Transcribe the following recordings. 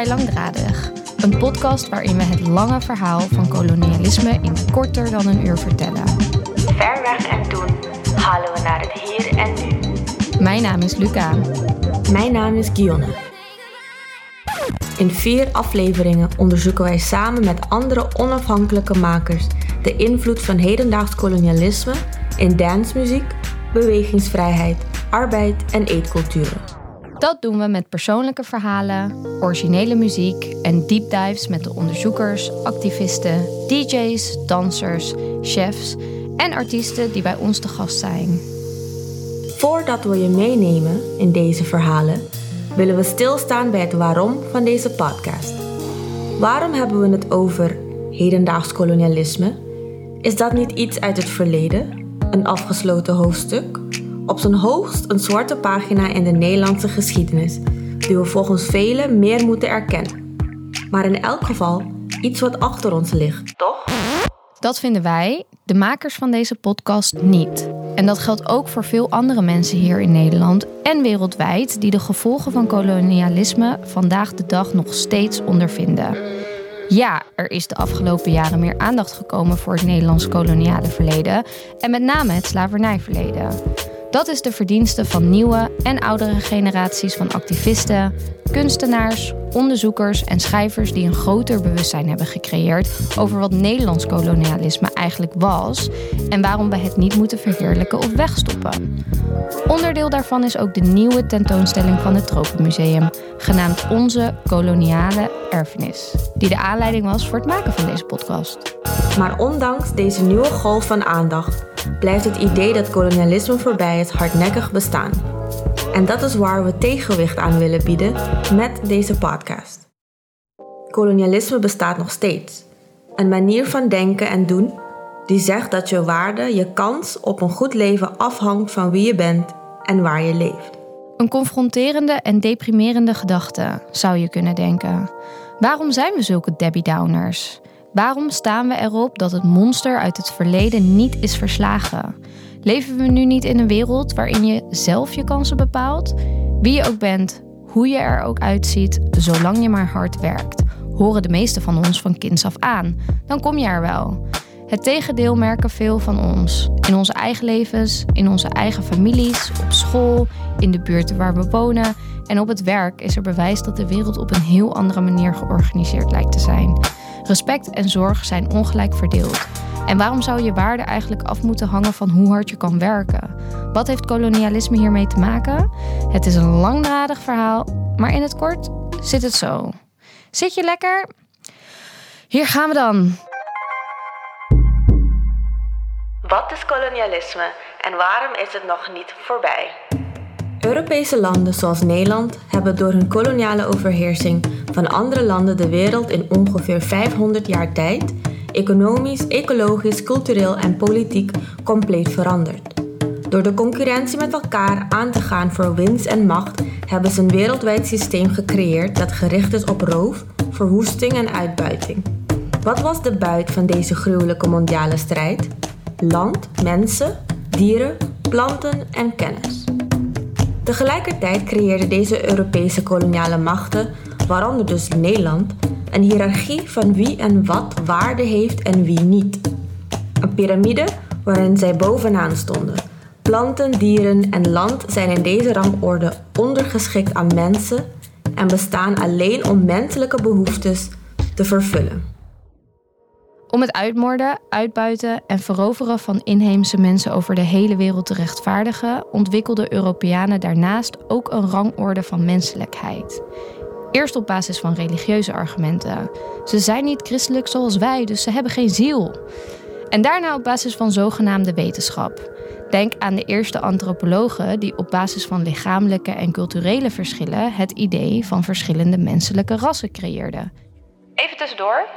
bij Langdradig, een podcast waarin we het lange verhaal van kolonialisme in korter dan een uur vertellen. Ver weg en toen halen we naar het hier en nu. Mijn naam is Luca. Mijn naam is Gionne. In vier afleveringen onderzoeken wij samen met andere onafhankelijke makers de invloed van hedendaags kolonialisme in dancemuziek, bewegingsvrijheid, arbeid en eetculturen. Dat doen we met persoonlijke verhalen, originele muziek en deep dives met de onderzoekers, activisten, DJ's, dansers, chefs en artiesten die bij ons te gast zijn. Voordat we je meenemen in deze verhalen, willen we stilstaan bij het waarom van deze podcast. Waarom hebben we het over hedendaags kolonialisme? Is dat niet iets uit het verleden? Een afgesloten hoofdstuk? Op zijn hoogst een zwarte pagina in de Nederlandse geschiedenis, die we volgens velen meer moeten erkennen. Maar in elk geval iets wat achter ons ligt, toch? Dat vinden wij, de makers van deze podcast, niet. En dat geldt ook voor veel andere mensen hier in Nederland en wereldwijd die de gevolgen van kolonialisme vandaag de dag nog steeds ondervinden. Ja, er is de afgelopen jaren meer aandacht gekomen voor het Nederlands koloniale verleden en met name het slavernijverleden. Dat is de verdienste van nieuwe en oudere generaties van activisten, kunstenaars, onderzoekers en schrijvers die een groter bewustzijn hebben gecreëerd over wat Nederlands kolonialisme eigenlijk was en waarom we het niet moeten verheerlijken of wegstoppen. Onderdeel daarvan is ook de nieuwe tentoonstelling van het Tropenmuseum, genaamd Onze Koloniale Erfenis, die de aanleiding was voor het maken van deze podcast. Maar ondanks deze nieuwe golf van aandacht blijft het idee dat kolonialisme voorbij is hardnekkig bestaan. En dat is waar we tegenwicht aan willen bieden met deze podcast. Kolonialisme bestaat nog steeds. Een manier van denken en doen die zegt dat je waarde, je kans op een goed leven afhangt van wie je bent en waar je leeft. Een confronterende en deprimerende gedachte, zou je kunnen denken. Waarom zijn we zulke Debbie Downers? Waarom staan we erop dat het monster uit het verleden niet is verslagen? Leven we nu niet in een wereld waarin je zelf je kansen bepaalt? Wie je ook bent, hoe je er ook uitziet, zolang je maar hard werkt, horen de meeste van ons van kinds af aan. Dan kom je er wel. Het tegendeel merken veel van ons. In onze eigen levens, in onze eigen families, op school, in de buurten waar we wonen en op het werk is er bewijs dat de wereld op een heel andere manier georganiseerd lijkt te zijn. Respect en zorg zijn ongelijk verdeeld. En waarom zou je waarde eigenlijk af moeten hangen van hoe hard je kan werken? Wat heeft kolonialisme hiermee te maken? Het is een langdradig verhaal, maar in het kort zit het zo. Zit je lekker? Hier gaan we dan. Wat is kolonialisme en waarom is het nog niet voorbij? Europese landen zoals Nederland hebben door hun koloniale overheersing van andere landen de wereld in ongeveer 500 jaar tijd economisch, ecologisch, cultureel en politiek compleet veranderd. Door de concurrentie met elkaar aan te gaan voor winst en macht hebben ze een wereldwijd systeem gecreëerd dat gericht is op roof, verwoesting en uitbuiting. Wat was de buit van deze gruwelijke mondiale strijd? Land, mensen, dieren, planten en kennis. Tegelijkertijd creëerden deze Europese koloniale machten, waaronder dus Nederland, een hiërarchie van wie en wat waarde heeft en wie niet. Een piramide waarin zij bovenaan stonden. Planten, dieren en land zijn in deze rangorde ondergeschikt aan mensen en bestaan alleen om menselijke behoeftes te vervullen. Om het uitmoorden, uitbuiten en veroveren van inheemse mensen over de hele wereld te rechtvaardigen, ontwikkelden Europeanen daarnaast ook een rangorde van menselijkheid. Eerst op basis van religieuze argumenten. Ze zijn niet christelijk zoals wij, dus ze hebben geen ziel. En daarna op basis van zogenaamde wetenschap. Denk aan de eerste antropologen die op basis van lichamelijke en culturele verschillen het idee van verschillende menselijke rassen creëerden. Even tussendoor,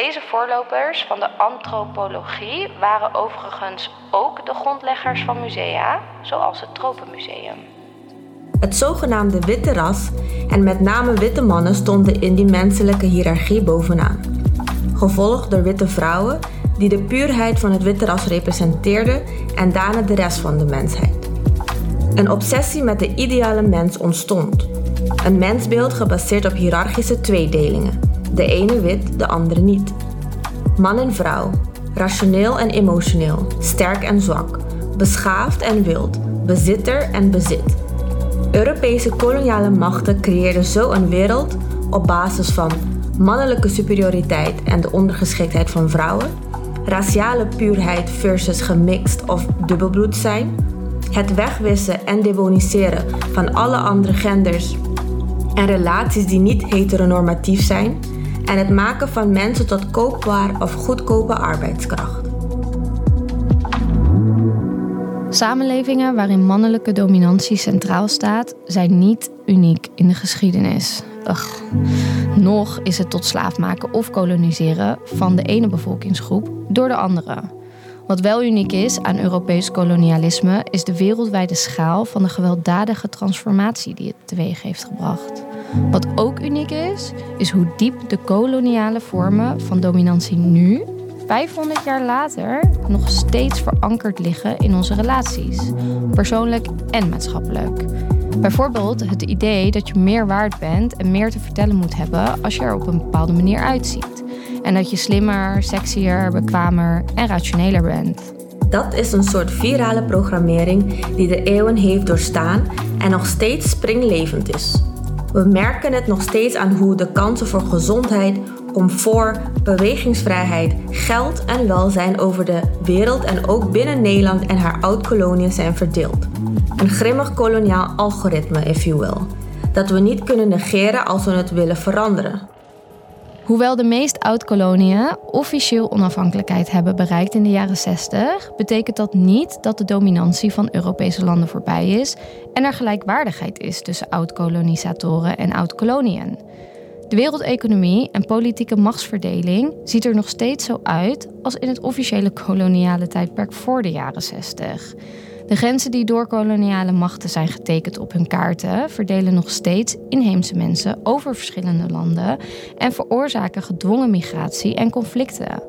deze voorlopers van de antropologie waren overigens ook de grondleggers van musea, zoals het Tropenmuseum. Het zogenaamde witte ras en met name witte mannen stonden in die menselijke hiërarchie bovenaan, gevolgd door witte vrouwen die de puurheid van het witte ras representeerden en daarna de rest van de mensheid. Een obsessie met de ideale mens ontstond. Een mensbeeld gebaseerd op hiërarchische tweedelingen. De ene wit, de andere niet. Man en vrouw, rationeel en emotioneel, sterk en zwak, beschaafd en wild, bezitter en bezit. Europese koloniale machten creëerden zo een wereld op basis van mannelijke superioriteit en de ondergeschiktheid van vrouwen, raciale puurheid versus gemixt of dubbelbloed zijn, het wegwissen en demoniseren van alle andere genders en relaties die niet heteronormatief zijn, en het maken van mensen tot koopbaar of goedkope arbeidskracht. Samenlevingen waarin mannelijke dominantie centraal staat, zijn niet uniek in de geschiedenis. Nog is het tot slaaf maken of koloniseren van de ene bevolkingsgroep door de andere. Wat wel uniek is aan Europees kolonialisme is de wereldwijde schaal van de gewelddadige transformatie die het teweeg heeft gebracht. Wat ook uniek is, is hoe diep de koloniale vormen van dominantie nu, 500 jaar later, nog steeds verankerd liggen in onze relaties, persoonlijk en maatschappelijk. Bijvoorbeeld het idee dat je meer waard bent en meer te vertellen moet hebben als je er op een bepaalde manier uitziet. En dat je slimmer, sexier, bekwamer en rationeler bent. Dat is een soort virale programmering die de eeuwen heeft doorstaan en nog steeds springlevend is. We merken het nog steeds aan hoe de kansen voor gezondheid, comfort, bewegingsvrijheid, geld en welzijn over de wereld en ook binnen Nederland en haar oud-koloniën zijn verdeeld. Een grimmig koloniaal algoritme, if you will, dat we niet kunnen negeren als we het willen veranderen. Hoewel de meest oud-koloniën officieel onafhankelijkheid hebben bereikt in de jaren 60, betekent dat niet dat de dominantie van Europese landen voorbij is en er gelijkwaardigheid is tussen oud-kolonisatoren en oud-koloniën. De wereldeconomie en politieke machtsverdeling ziet er nog steeds zo uit als in het officiële koloniale tijdperk voor de jaren 60. De grenzen die door koloniale machten zijn getekend op hun kaarten verdelen nog steeds inheemse mensen over verschillende landen en veroorzaken gedwongen migratie en conflicten.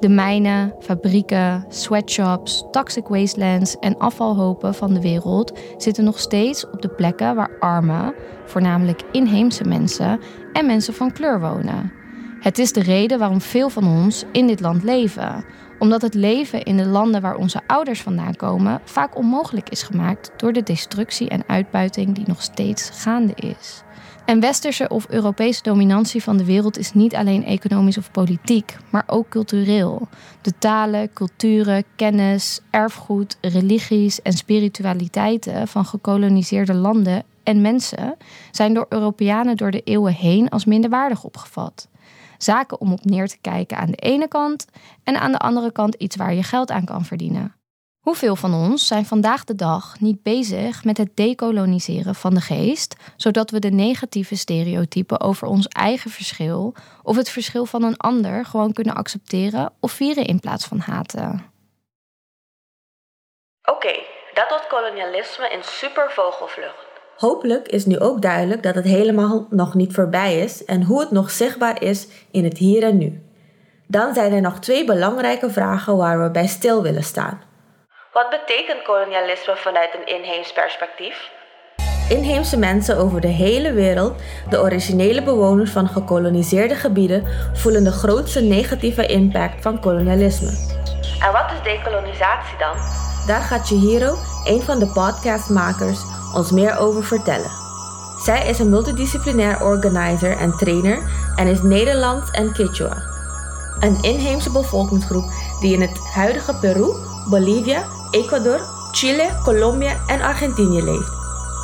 De mijnen, fabrieken, sweatshops, toxic wastelands en afvalhopen van de wereld zitten nog steeds op de plekken waar arme, voornamelijk inheemse mensen en mensen van kleur wonen. Het is de reden waarom veel van ons in dit land leven, omdat het leven in de landen waar onze ouders vandaan komen vaak onmogelijk is gemaakt door de destructie en uitbuiting die nog steeds gaande is. En westerse of Europese dominantie van de wereld is niet alleen economisch of politiek, maar ook cultureel. De talen, culturen, kennis, erfgoed, religies en spiritualiteiten van gekoloniseerde landen en mensen zijn door Europeanen door de eeuwen heen als minderwaardig opgevat. Zaken om op neer te kijken aan de ene kant en aan de andere kant iets waar je geld aan kan verdienen. Hoeveel van ons zijn vandaag de dag niet bezig met het decoloniseren van de geest, zodat we de negatieve stereotypen over ons eigen verschil of het verschil van een ander gewoon kunnen accepteren of vieren in plaats van haten? Oké, dat was kolonialisme in super vogelvlucht. Hopelijk is nu ook duidelijk dat het helemaal nog niet voorbij is en hoe het nog zichtbaar is in het hier en nu. Dan zijn er nog twee belangrijke vragen waar we bij stil willen staan. Wat betekent kolonialisme vanuit een inheems perspectief? Inheemse mensen over de hele wereld, de originele bewoners van gekoloniseerde gebieden, voelen de grootste negatieve impact van kolonialisme. En wat is dekolonisatie dan? Daar gaat Chihiro, een van de podcastmakers, ons meer over vertellen. Zij is een multidisciplinair organizer en trainer en is Nederlands en Quechua. Een inheemse bevolkingsgroep die in het huidige Peru, Bolivia, Ecuador, Chile, Colombia en Argentinië leeft.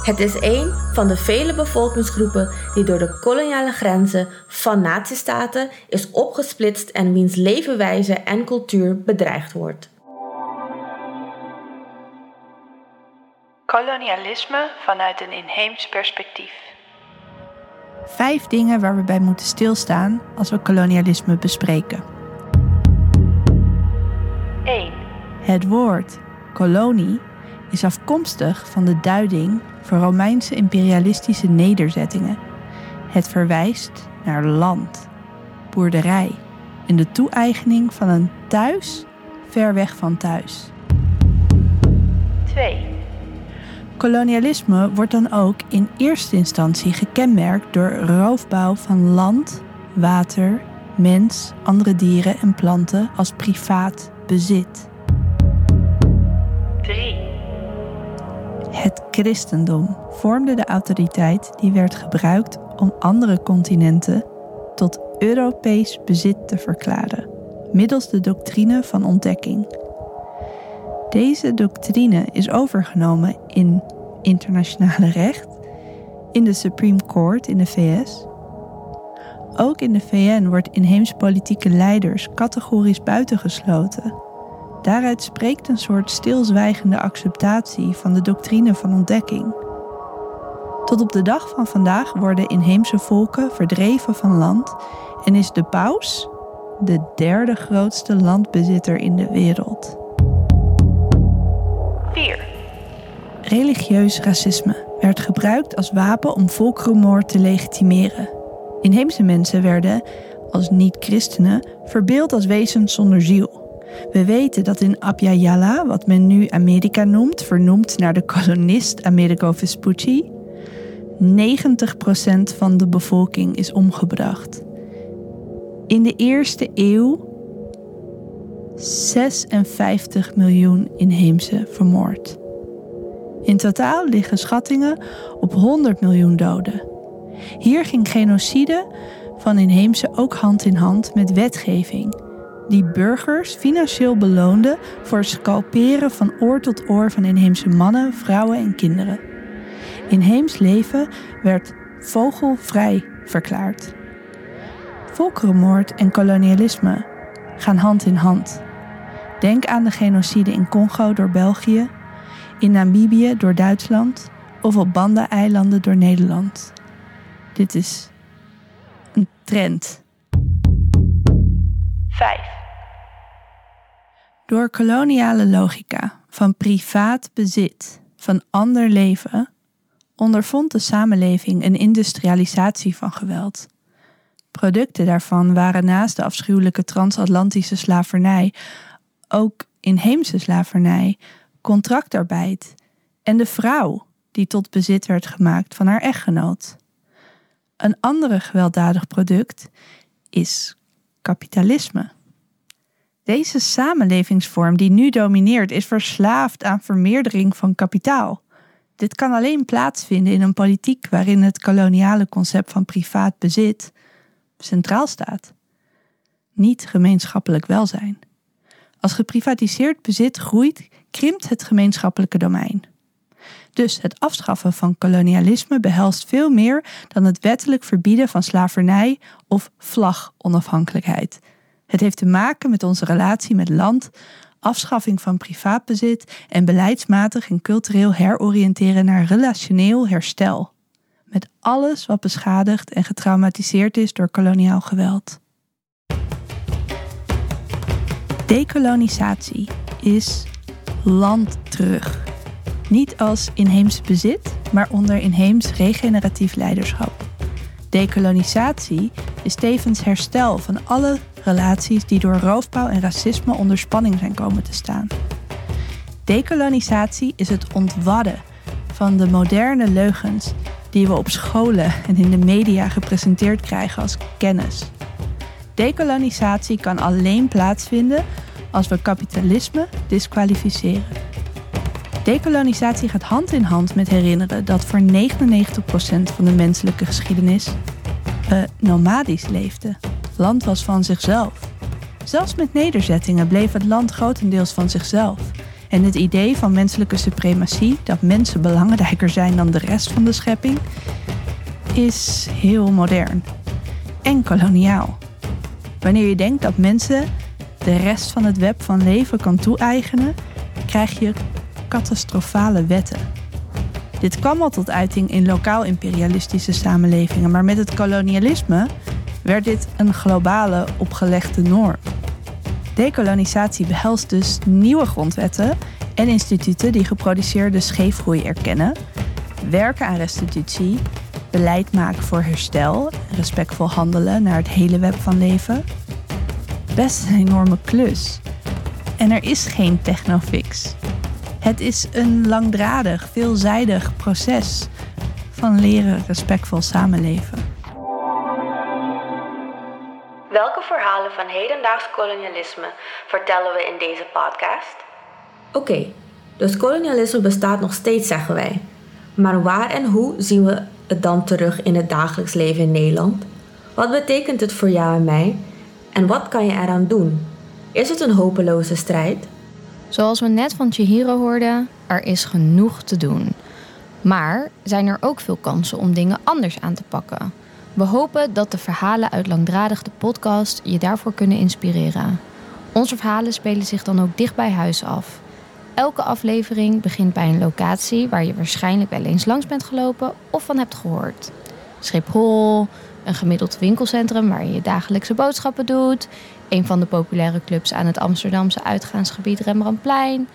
Het is een van de vele bevolkingsgroepen die door de koloniale grenzen van natiestaten is opgesplitst en wiens levenwijze en cultuur bedreigd wordt. Kolonialisme vanuit een inheems perspectief. Vijf dingen waar we bij moeten stilstaan als we kolonialisme bespreken. 1. Het woord kolonie is afkomstig van de duiding voor Romeinse imperialistische nederzettingen. Het verwijst naar land, boerderij en de toe-eigening van een thuis ver weg van thuis. 2. Kolonialisme wordt dan ook in eerste instantie gekenmerkt door roofbouw van land, water, mens, andere dieren en planten als privaat bezit. 3. Het christendom vormde de autoriteit die werd gebruikt om andere continenten tot Europees bezit te verklaren, middels de doctrine van ontdekking. Deze doctrine is overgenomen in internationale recht, in de Supreme Court in de VS. Ook in de VN wordt inheems politieke leiders categorisch buitengesloten. Daaruit spreekt een soort stilzwijgende acceptatie van de doctrine van ontdekking. Tot op de dag van vandaag worden inheemse volken verdreven van land en is de paus de derde grootste landbezitter in de wereld. 4. Religieus racisme werd gebruikt als wapen om volkerenmoord te legitimeren. Inheemse mensen werden, als niet-christenen, verbeeld als wezens zonder ziel. We weten dat in Abya wat men nu Amerika noemt, vernoemd naar de kolonist Amerigo Vespucci, 90% van de bevolking is omgebracht. In de eerste eeuw 56 miljoen inheemse vermoord. In totaal liggen schattingen op 100 miljoen doden. Hier ging genocide van inheemse ook hand in hand met wetgeving, die burgers financieel beloonde voor het scalperen van oor tot oor van inheemse mannen, vrouwen en kinderen. Inheems leven werd vogelvrij verklaard. Volkerenmoord en kolonialisme gaan hand in hand. Denk aan de genocide in Congo door België, in Namibië door Duitsland of op Banda-eilanden door Nederland. Dit is een trend. 5. Door koloniale logica van privaat bezit van ander leven ondervond de samenleving een industrialisatie van geweld. Producten daarvan waren naast de afschuwelijke transatlantische slavernij ook inheemse slavernij, contractarbeid en de vrouw die tot bezit werd gemaakt van haar echtgenoot. Een andere gewelddadig product is kapitalisme. Deze samenlevingsvorm die nu domineert is verslaafd aan vermeerdering van kapitaal. Dit kan alleen plaatsvinden in een politiek waarin het koloniale concept van privaat bezit centraal staat. Niet gemeenschappelijk welzijn. Als geprivatiseerd bezit groeit, krimpt het gemeenschappelijke domein. Dus het afschaffen van kolonialisme behelst veel meer dan het wettelijk verbieden van slavernij of vlagonafhankelijkheid. Het heeft te maken met onze relatie met land, afschaffing van privaatbezit en beleidsmatig en cultureel heroriënteren naar relationeel herstel. Met alles wat beschadigd en getraumatiseerd is door koloniaal geweld. Dekolonisatie is land terug. Niet als inheems bezit, maar onder inheems regeneratief leiderschap. Dekolonisatie is tevens herstel van alle relaties die door roofbouw en racisme onder spanning zijn komen te staan. Dekolonisatie is het ontwadden van de moderne leugens die we op scholen en in de media gepresenteerd krijgen als kennis. Dekolonisatie kan alleen plaatsvinden als we kapitalisme disqualificeren. Dekolonisatie gaat hand in hand met herinneren dat voor 99% van de menselijke geschiedenis we nomadisch leefden. Land was van zichzelf. Zelfs met nederzettingen bleef het land grotendeels van zichzelf. En het idee van menselijke suprematie, dat mensen belangrijker zijn dan de rest van de schepping, is heel modern en koloniaal. Wanneer je denkt dat mensen de rest van het web van leven kan toe-eigenen, krijg je catastrofale wetten. Dit kwam al tot uiting in lokaal-imperialistische samenlevingen, maar met het kolonialisme werd dit een globale opgelegde norm. Dekolonisatie behelst dus nieuwe grondwetten en instituten die geproduceerde scheefgroei erkennen, werken aan restitutie, beleid maken voor herstel, respectvol handelen naar het hele web van leven. Best een enorme klus. En er is geen technofix. Het is een langdradig, veelzijdig proces van leren respectvol samenleven. Van hedendaags kolonialisme vertellen we in deze podcast? Oké, dus kolonialisme bestaat nog steeds, zeggen wij. Maar waar en hoe zien we het dan terug in het dagelijks leven in Nederland? Wat betekent het voor jou en mij? En wat kan je eraan doen? Is het een hopeloze strijd? Zoals we net van Chihiro hoorden, er is genoeg te doen. Maar zijn er ook veel kansen om dingen anders aan te pakken? We hopen dat de verhalen uit Langdradig de podcast je daarvoor kunnen inspireren. Onze verhalen spelen zich dan ook dicht bij huis af. Elke aflevering begint bij een locatie waar je waarschijnlijk wel eens langs bent gelopen of van hebt gehoord. Schiphol, een gemiddeld winkelcentrum waar je je dagelijkse boodschappen doet, een van de populaire clubs aan het Amsterdamse uitgaansgebied Rembrandtplein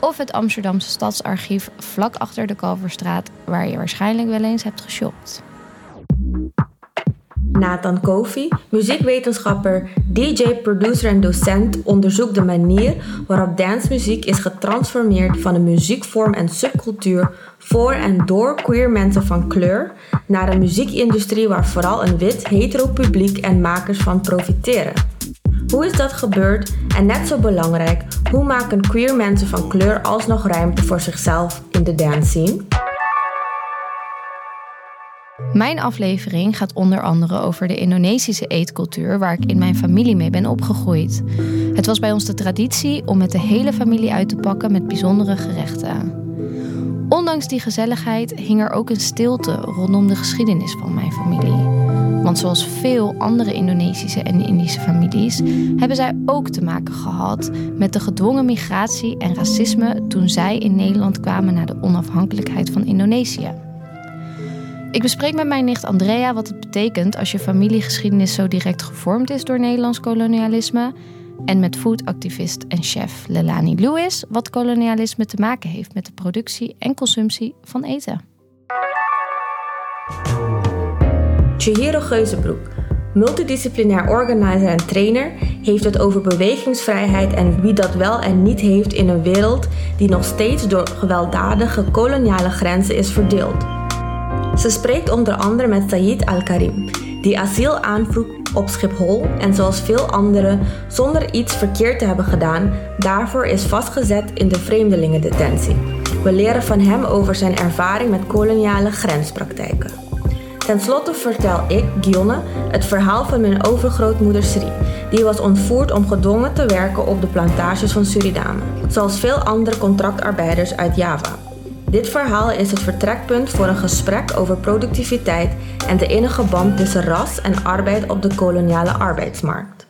of het Amsterdamse Stadsarchief vlak achter de Kalverstraat waar je waarschijnlijk wel eens hebt geshopt. Nathan Kofi, muziekwetenschapper, DJ, producer en docent, onderzoekt de manier waarop dancemuziek is getransformeerd van een muziekvorm en subcultuur voor en door queer mensen van kleur naar een muziekindustrie waar vooral een wit, hetero publiek en makers van profiteren. Hoe is dat gebeurd en net zo belangrijk, hoe maken queer mensen van kleur alsnog ruimte voor zichzelf in de dance scene? Mijn aflevering gaat onder andere over de Indonesische eetcultuur waar ik in mijn familie mee ben opgegroeid. Het was bij ons de traditie om met de hele familie uit te pakken met bijzondere gerechten. Ondanks die gezelligheid hing er ook een stilte rondom de geschiedenis van mijn familie. Want zoals veel andere Indonesische en Indische families hebben zij ook te maken gehad met de gedwongen migratie en racisme toen zij in Nederland kwamen na de onafhankelijkheid van Indonesië. Ik bespreek met mijn nicht Andrea wat het betekent als je familiegeschiedenis zo direct gevormd is door Nederlands kolonialisme. En met foodactivist en chef Lelani Lewis wat kolonialisme te maken heeft met de productie en consumptie van eten. Chihiro Geuzenbroek, multidisciplinair organizer en trainer, heeft het over bewegingsvrijheid en wie dat wel en niet heeft in een wereld die nog steeds door gewelddadige koloniale grenzen is verdeeld. Ze spreekt onder andere met Said Al-Karim, die asiel aanvroeg op Schiphol en zoals veel anderen zonder iets verkeerd te hebben gedaan, daarvoor is vastgezet in de vreemdelingendetentie. We leren van hem over zijn ervaring met koloniale grenspraktijken. Ten slotte vertel ik, Gionne, het verhaal van mijn overgrootmoeder Sri. Die was ontvoerd om gedwongen te werken op de plantages van Suriname, zoals veel andere contractarbeiders uit Java. Dit verhaal is het vertrekpunt voor een gesprek over productiviteit en de innige band tussen ras en arbeid op de koloniale arbeidsmarkt.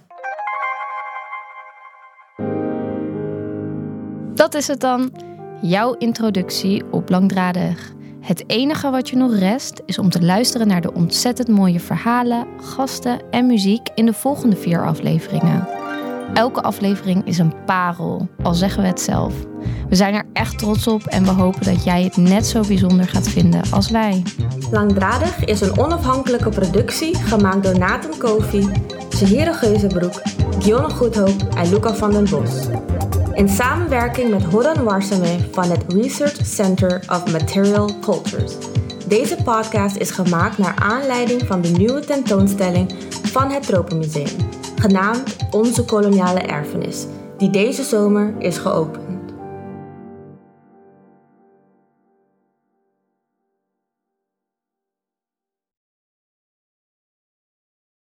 Dat is het dan, jouw introductie op langdradig. Het enige wat je nog rest is om te luisteren naar de ontzettend mooie verhalen, gasten en muziek in de volgende vier afleveringen. Elke aflevering is een parel, al zeggen we het zelf. We zijn er echt trots op en we hopen dat jij het net zo bijzonder gaat vinden als wij. Langdradig is een onafhankelijke productie gemaakt door Nathan Kofi, Zahira Geuzenbroek, Gionne Goedhoop en Luca van den Bos. In samenwerking met Horan Warsame van het Research Center of Material Cultures. Deze podcast is gemaakt naar aanleiding van de nieuwe tentoonstelling van het Tropenmuseum, genaamd Onze Koloniale Erfenis, die deze zomer is geopend.